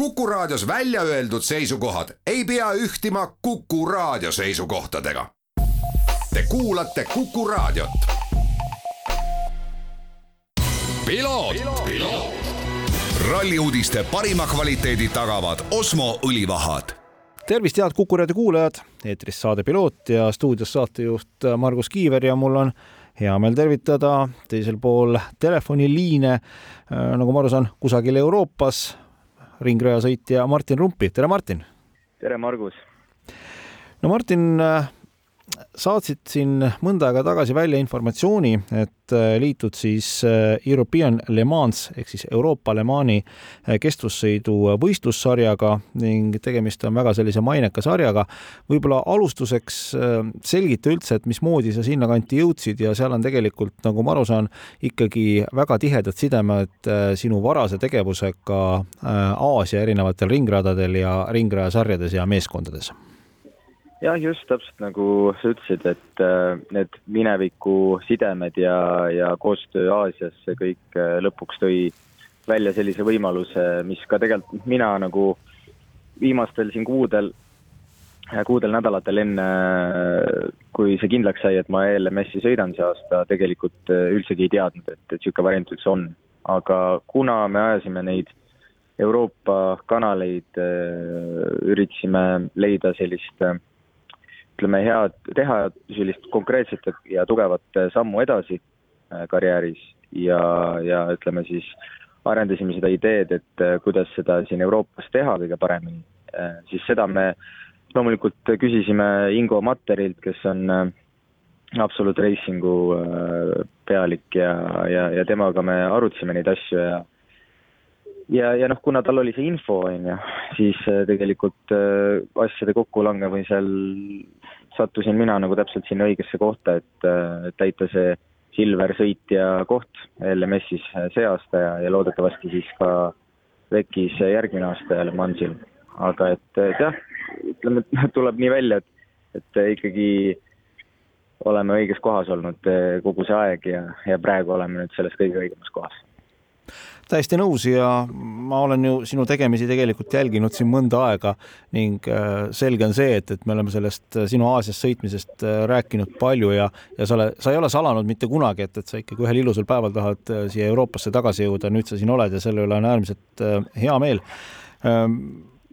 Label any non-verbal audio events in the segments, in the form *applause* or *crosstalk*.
Kuku Raadios välja öeldud seisukohad ei pea ühtima Kuku Raadio seisukohtadega. Te kuulate Kuku Raadiot. ralli uudiste parima kvaliteedi tagavad Osmo õlivahad. Tervist, head Kuku raadio kuulajad, eetris saade Piloot ja stuudios saatejuht Margus Kiiver ja mul on hea meel tervitada teisel pool telefoniliine, nagu ma aru saan, kusagil Euroopas ringrajasõitja Martin Rumpi, tere Martin! tere, Margus! no Martin, saatsid siin mõnda aega tagasi välja informatsiooni, et äh, liitud siis äh, European Le Mans ehk siis Euroopa Le Mani äh, kestvussõidu võistlussarjaga ning tegemist on väga sellise maineka sarjaga. võib-olla alustuseks selgita üldse, et mismoodi sa sinnakanti jõudsid ja seal on tegelikult, nagu ma aru saan, ikkagi väga tihedad sidemed sinu varase tegevusega Aasia erinevatel ringradadel ja ringrajasarjades ja meeskondades jah, just täpselt nagu sa ütlesid, et äh, need mineviku sidemed ja, ja koostöö Aasias, see kõik äh, lõpuks tõi välja sellise võimaluse, mis ka tegelikult mina nagu viimastel siin kuudel, äh, kuudel, nädalatel enne, kui see kindlaks sai, et ma ELMS-i sõidan see aasta, tegelikult üldsegi ei teadnud, et, et niisugune variant üldse on. aga kuna me ajasime neid Euroopa kanaleid, üritasime leida sellist äh, ütleme, head, teha sellist konkreetset ja tugevat sammu edasi äh, karjääris ja, ja ütleme siis arendasime seda ideed, et äh, kuidas seda siin Euroopas teha kõige paremini, äh, siis seda me loomulikult küsisime Ingo Matterilt, kes on Absolute Racingu pealik ja, ja, ja temaga me arutasime neid asju ja ja, ja noh, kuna tal oli see info, on ju, siis tegelikult asjade kokkulangemisel sattusin mina nagu täpselt sinna õigesse kohta, et täita see Silver sõitja koht LMS-is see aasta ja, ja loodetavasti siis ka VEC-is järgmine aasta jälle Mansil. aga et, et jah, ütleme, et *laughs* tuleb nii välja, et, et ikkagi oleme õiges kohas olnud kogu see aeg ja, ja praegu oleme nüüd selles kõige õigemas kohas täiesti nõus ja ma olen ju sinu tegemisi tegelikult jälginud siin mõnda aega ning äh, selge on see, et, et me oleme sellest äh, sinu Aasias sõitmisest äh, rääkinud palju ja, ja sa ole, sa ei ole salanud mitte kunagi, et, et sa ikkagi ühel ilusal päeval tahad siia Euroopasse tagasi jõuda, nüüd sa siin oled ja selle üle on äärmiselt hea meel. Ähm,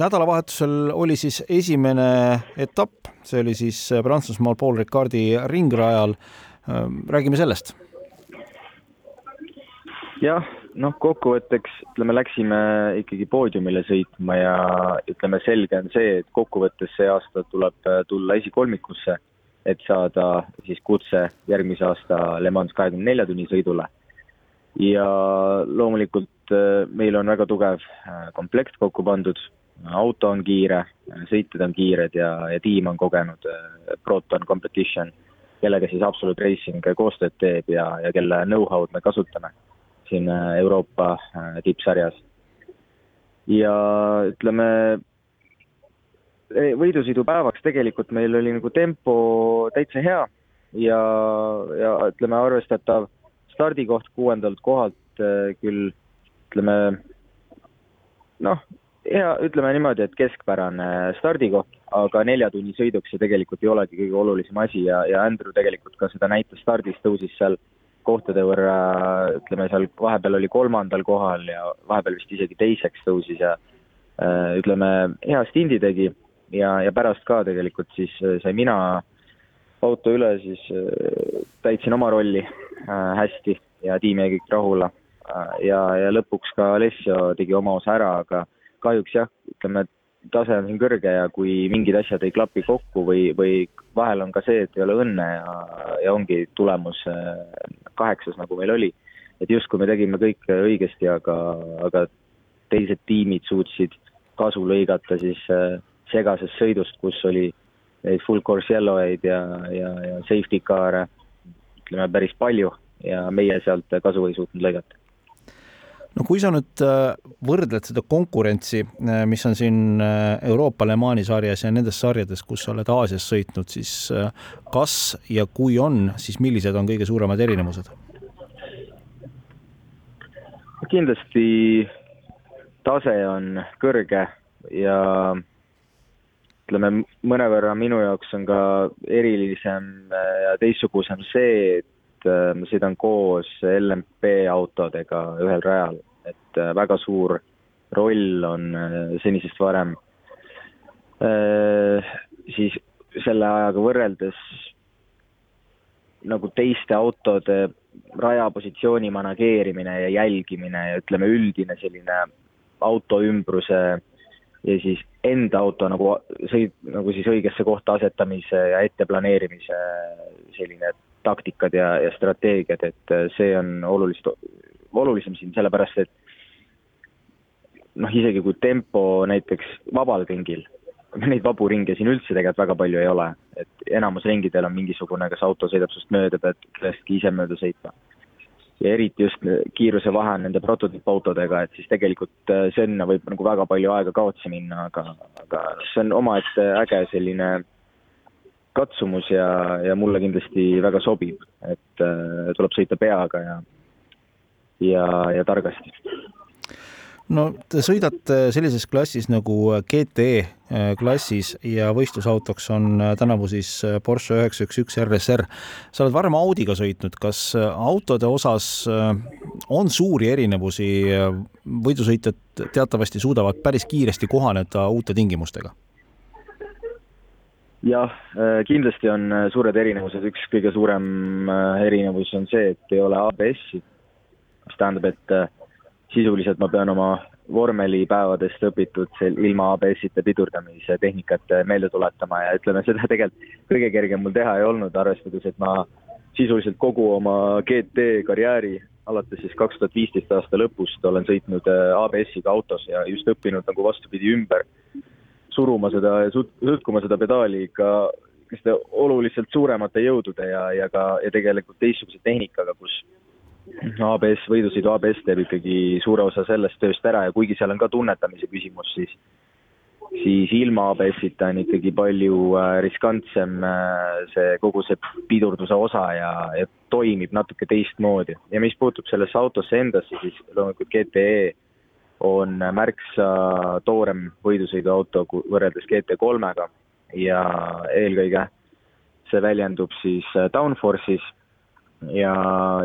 nädalavahetusel oli siis esimene etapp, see oli siis Prantsusmaal Paul Ricardi ringrajal. Ähm, räägime sellest jah, noh, kokkuvõtteks ütleme, läksime ikkagi poodiumile sõitma ja ütleme, selge on see, et kokkuvõttes see aasta tuleb äh, tulla esikolmikusse, et saada siis kutse järgmise aasta Le Mans kahekümne nelja tunni sõidule. ja loomulikult äh, meil on väga tugev äh, komplekt kokku pandud, auto on kiire, sõitjad on kiired ja, ja tiim on kogenud, Proton Competition, kellega siis Absolute Racing koostööd teeb ja, ja kelle know-how'd me kasutame siin äh, Euroopa äh, tippsarjas. ja ütleme, võidusõidupäevaks tegelikult meil oli nagu tempo täitsa hea ja, ja ütleme, arvestatav stardikoht kuuendalt kohalt äh, küll ütleme noh, hea, ütleme niimoodi, et keskpärane stardikoht, aga nelja tunni sõiduks see tegelikult ei olegi kõige olulisem asi ja, ja Andrew tegelikult ka seda näitas stardis, tõusis seal kohtade võrra, ütleme seal vahepeal oli kolmandal kohal ja vahepeal vist isegi teiseks tõusis ja äh, ütleme, hea stindi tegi ja, ja pärast ka tegelikult siis äh, sai mina auto üle, siis äh, täitsin oma rolli hästi ja tiim jäi kõik rahule. ja, ja lõpuks ka Alessio tegi oma osa ära, aga kahjuks jah, ütleme, et tase on siin kõrge ja kui mingid asjad ei klapi kokku või, või vahel on ka see, et ei ole õnne ja, ja ongi tulemus äh, kaheksas, nagu meil oli. et justkui me tegime kõike õigesti, aga, aga teised tiimid suutsid kasu lõigata siis äh, segasest sõidust, kus oli neid full course yellow eid ja, ja, ja safety car'e ütleme päris palju ja meie sealt kasu ei suutnud lõigata no kui sa nüüd äh, võrdled seda konkurentsi, äh, mis on siin äh, Euroopa Le Mani sarjas ja nendes sarjades, kus sa oled Aasias sõitnud, siis kas ja kui on, siis millised on kõige suuremad erinevused? kindlasti tase on kõrge ja ütleme, mõnevõrra minu jaoks on ka erilisem ja teistsugusem see, et äh, ma sõidan koos LMP autodega ühel rajal, et äh, väga suur roll on äh, senisest varem. Siis selle ajaga võrreldes nagu teiste autode rajapositsiooni manageerimine ja jälgimine ja ütleme, üldine selline auto ümbruse ja siis enda auto nagu sõid, nagu siis õigesse kohta asetamise ja etteplaneerimise selline taktikad ja, ja strateegiad, et see on olulist, olulisem siin sellepärast, et noh, isegi kui tempo näiteks vabal ringil, neid vabu ringe siin üldse tegelikult väga palju ei ole, et enamus ringidel on mingisugune, kas auto sõidab sinust mööda, pead kellestki ise mööda sõitma. Ja eriti just kiirusevahe on nende prototüüpautodega, et siis tegelikult äh, sinna võib nagu väga palju aega kaotsi minna, aga, aga see on omaette äge selline katsumus ja, ja mulle kindlasti väga sobib, et äh, tuleb sõita peaga ja, ja, ja targasti no te sõidate sellises klassis nagu GTE äh, klassis ja võistlusautoks on äh, tänavu siis äh, Porsche üheksa üks üks RSR. sa oled varem Audiga sõitnud, kas autode osas on suuri erinevusi? võidusõitjad teatavasti suudavad päris kiiresti kohaneda uute tingimustega jah, kindlasti on suured erinevused, üks kõige suurem erinevus on see, et ei ole ABS-i, mis tähendab, et sisuliselt ma pean oma vormelipäevadest õpitud ilma ABS-ita pidurdamise tehnikat meelde tuletama ja ütleme, seda tegelikult kõige kergem mul teha ei olnud, arvestades, et ma sisuliselt kogu oma GT karjääri alates siis kaks tuhat viisteist aasta lõpust olen sõitnud äh, ABS-iga autos ja just õppinud nagu vastupidi ümber suruma seda ja sõtkuma seda pedaali ikka selliste oluliselt suuremate jõudude ja, ja ka, ja tegelikult teistsuguse tehnikaga, kus ABS, võidusõidu ABS teeb ikkagi suure osa sellest tööst ära ja kuigi seal on ka tunnetamise küsimus, siis siis ilma ABS-ita on ikkagi palju äh, riskantsem äh, see kogu see pidurduse osa ja, ja toimib natuke teistmoodi. ja mis puutub sellesse autosse endasse, siis loomulikult GTE on märksa toorem võidusõiduauto võrreldes GT3-ga ja eelkõige see väljendub siis äh, downforce'is ja,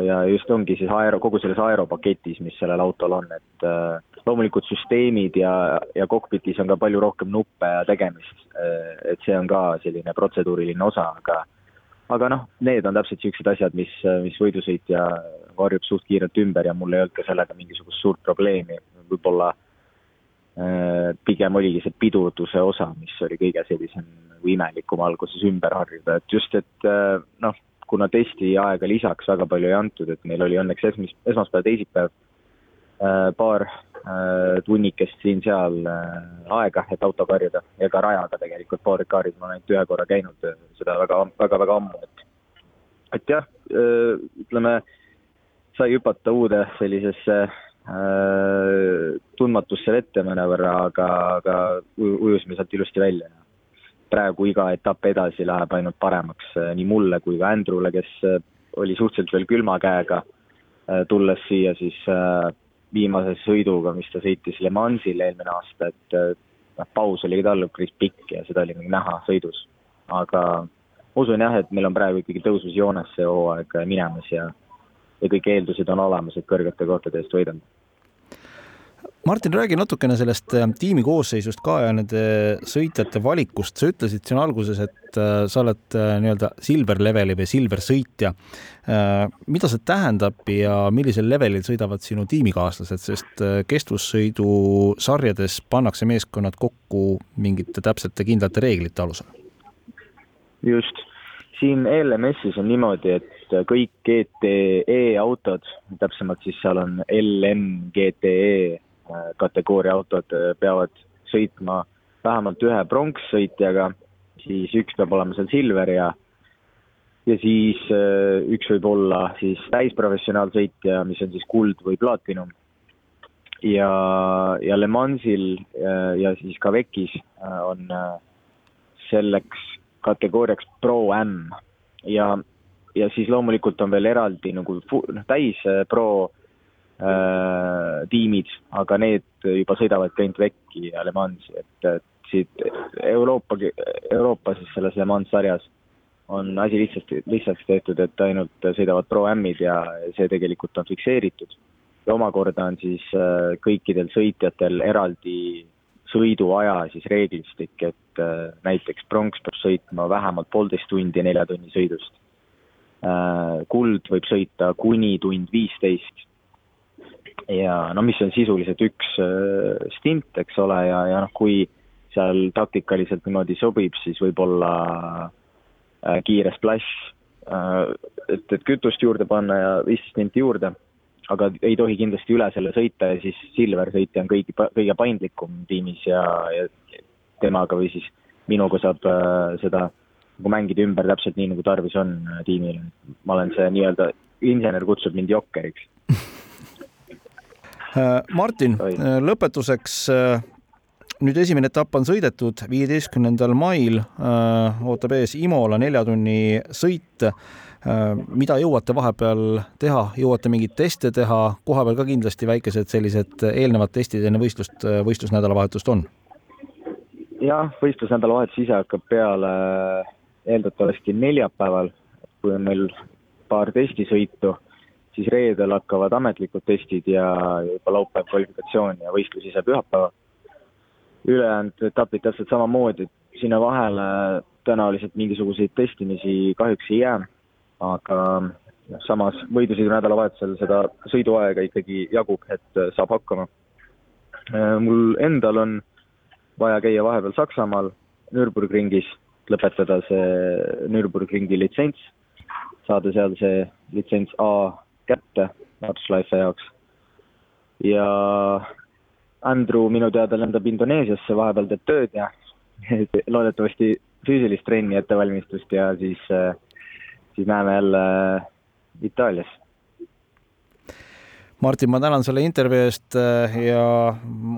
ja just ongi siis aero, kogu selles aeropaketis, mis sellel autol on, et äh, loomulikult süsteemid ja, ja kokpitis on ka palju rohkem nuppe ja tegemist äh,, et see on ka selline protseduuriline osa, aga aga noh, need on täpselt niisugused asjad, mis, mis võidusõitja varjub suht kiirelt ümber ja mul ei olnud ka sellega mingisugust suurt probleemi, võib-olla äh, pigem oligi see pidurduse osa, mis oli kõige sellisem nagu imelikum alguses ümber harjuda, et just, et äh, noh, kuna testiaega lisaks väga palju ei antud, et meil oli õnneks esmas, esmaspäev, teisipäev äh, paar tunnikest siin-seal aega, et auto karjuda ja ka rajaga tegelikult, Paul Ricardis ma olen ainult ühe korra käinud, seda väga, väga, väga ammu, et et jah, ütleme, sai hüpata uude sellisesse tundmatusse vette mõnevõrra, aga, aga ujusime sealt ilusti välja ja praegu iga etapp edasi läheb ainult paremaks äh, nii mulle kui ka Andrewle, kes äh, oli suhteliselt veel külma käega, äh, tulles siia siis viimase sõiduga, mis ta sõitis Le Mansil eelmine aasta, et noh, paus oli tal päris pikk ja seda oli nagu näha sõidus. aga usun jah, et meil on praegu ikkagi tõusmisjoones see hooaeg minemas ja ja kõik eeldused on olemas, et kõrgete kohtade eest võidelda Martin, räägi natukene sellest äh, tiimi koosseisust ka ja nende sõitjate valikust. sa ütlesid siin alguses, et äh, sa oled äh, nii-öelda silver leveli või silver sõitja. mida see tähendab ja millisel levelil sõidavad sinu tiimikaaslased, sest kestvussõidu sarjades pannakse meeskonnad kokku mingite täpsete kindlate reeglite alusel? just, siin LMS-is on niimoodi, et kõik GTE autod, täpsemalt siis seal on LM GTE Äh, kategooria autod äh, peavad sõitma vähemalt ühe pronkssõitjaga, siis üks peab olema seal silver ja ja siis äh, üks võib olla siis täisprofessionaalsõitja, mis on siis kuld või platinum. ja, ja Le Mansil ja, ja siis ka VEC-is on selleks kategooriaks Pro M ja, ja siis loomulikult on veel eraldi nagu noh, täis Pro äh, tiimid, aga need juba sõidavad ainult Vekki ja Le Mansi, et, et siit Euroopa, Euroopa siis selles Le Mans sarjas on asi lihtsalt, lihtsaks tehtud, et ainult sõidavad Pro-Amid ja see tegelikult on fikseeritud. ja omakorda on siis äh, kõikidel sõitjatel eraldi sõiduaja siis reeglistik, et äh, näiteks pronks peab sõitma vähemalt poolteist tundi nelja tunni sõidust. Äh, kuld võib sõita kuni tund viisteist. ja no mis on sisuliselt üks stint, eks ole, ja, ja noh, kui seal taktikaliselt niimoodi sobib, siis võib-olla äh, Äh, kiire splash, äh, et, et kütust juurde panna ja viisteist minti juurde, aga ei tohi kindlasti üle selle sõita ja siis Silver sõitja on kõigi, kõige paindlikum tiimis ja, ja temaga või siis minuga saab äh, seda nagu mängida ümber täpselt nii, nagu tarvis on tiimil. ma olen see nii-öelda, insener kutsub mind jokkeriks *laughs* Martin, lõpetuseks nüüd esimene etapp on sõidetud, viieteistkümnendal mail äh, ootab ees Imola nelja tunni sõit äh,. mida jõuate vahepeal teha, jõuate mingeid teste teha, kohapeal ka kindlasti väikesed sellised eelnevad testid enne võistlust, äh, võistlusnädalavahetust on? jah, võistlusnädalavahetus ise hakkab peale eeldatavasti neljapäeval, kui on meil paar testisõitu, siis reedel hakkavad ametlikud testid ja juba laupäev kvalifikatsioon ja võistlus ise pühapäeval ülejäänud etapid täpselt samamoodi, sinna vahele tõenäoliselt mingisuguseid testimisi kahjuks ei jää, aga noh, samas võidusõidu nädalavahetusel seda sõiduaega ikkagi jagub, et saab hakkama. mul endal on vaja käia vahepeal Saksamaal Nürburgringis, lõpetada see Nürburgringi litsents, saada seal see litsents A kätte Nordschleife jaoks. ja Andrew minu teada lendab Indoneesiasse, vahepeal teeb tööd ja loodetavasti füüsilist trenni ettevalmistust ja siis, siis näeme jälle Itaalias Martin, ma tänan selle intervjuu eest äh, ja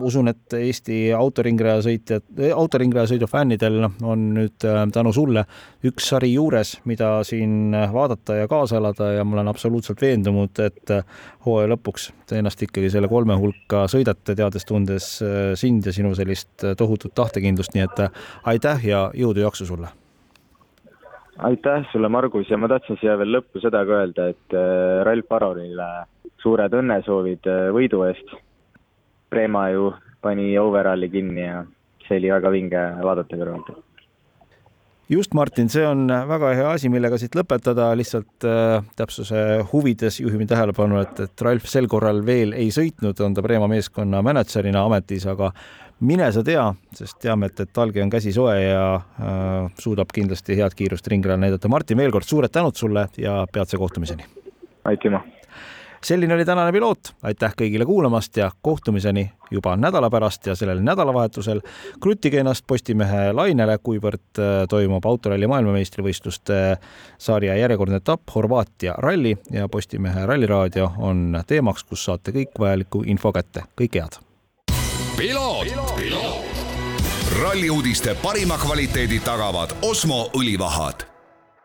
usun, et Eesti autoringraja sõitjad, autoringraja sõidu fännidel on nüüd äh, tänu sulle üks sari juures, mida siin vaadata ja kaasa elada ja ma olen absoluutselt veendunud, et äh, hooaja lõpuks te ennast ikkagi selle kolme hulka sõidate, teades-tundes sind ja sinu sellist tohutut tahtekindlust, nii et aitäh ja jõudu-jaksu sulle! aitäh sulle, Margus, ja ma tahtsin siia veel lõppu seda ka öelda, et Ralf Aronile suured õnnesoovid äh, võidu eest. Prema ju pani overalli kinni ja see oli väga vinge vaadata kõrvalt just, Martin, see on väga hea asi, millega siit lõpetada, lihtsalt äh, täpsuse huvides juhime tähelepanu, et, et Ralf sel korral veel ei sõitnud, on ta Preema meeskonna mänedžerina ametis, aga mine sa tea, sest teame, et, et talge on käsi soe ja äh, suudab kindlasti head kiirust ringrajal näidata. Martin, veel kord suured tänud sulle ja peatse kohtumiseni! aitüma! Selline oli tänane piloot, aitäh kõigile kuulamast ja kohtumiseni juba nädala pärast ja sellel nädalavahetusel. Kruttige ennast Postimehe lainele, kuivõrd äh, toimub autoralli maailmameistrivõistluste sarja järjekordne etapp Horvaatia ralli ja Postimehe Ralliraadio on teemaks, kus saate kõik vajaliku info kätte. kõike head! ralli uudiste parima kvaliteedi tagavad Osmo õlivahad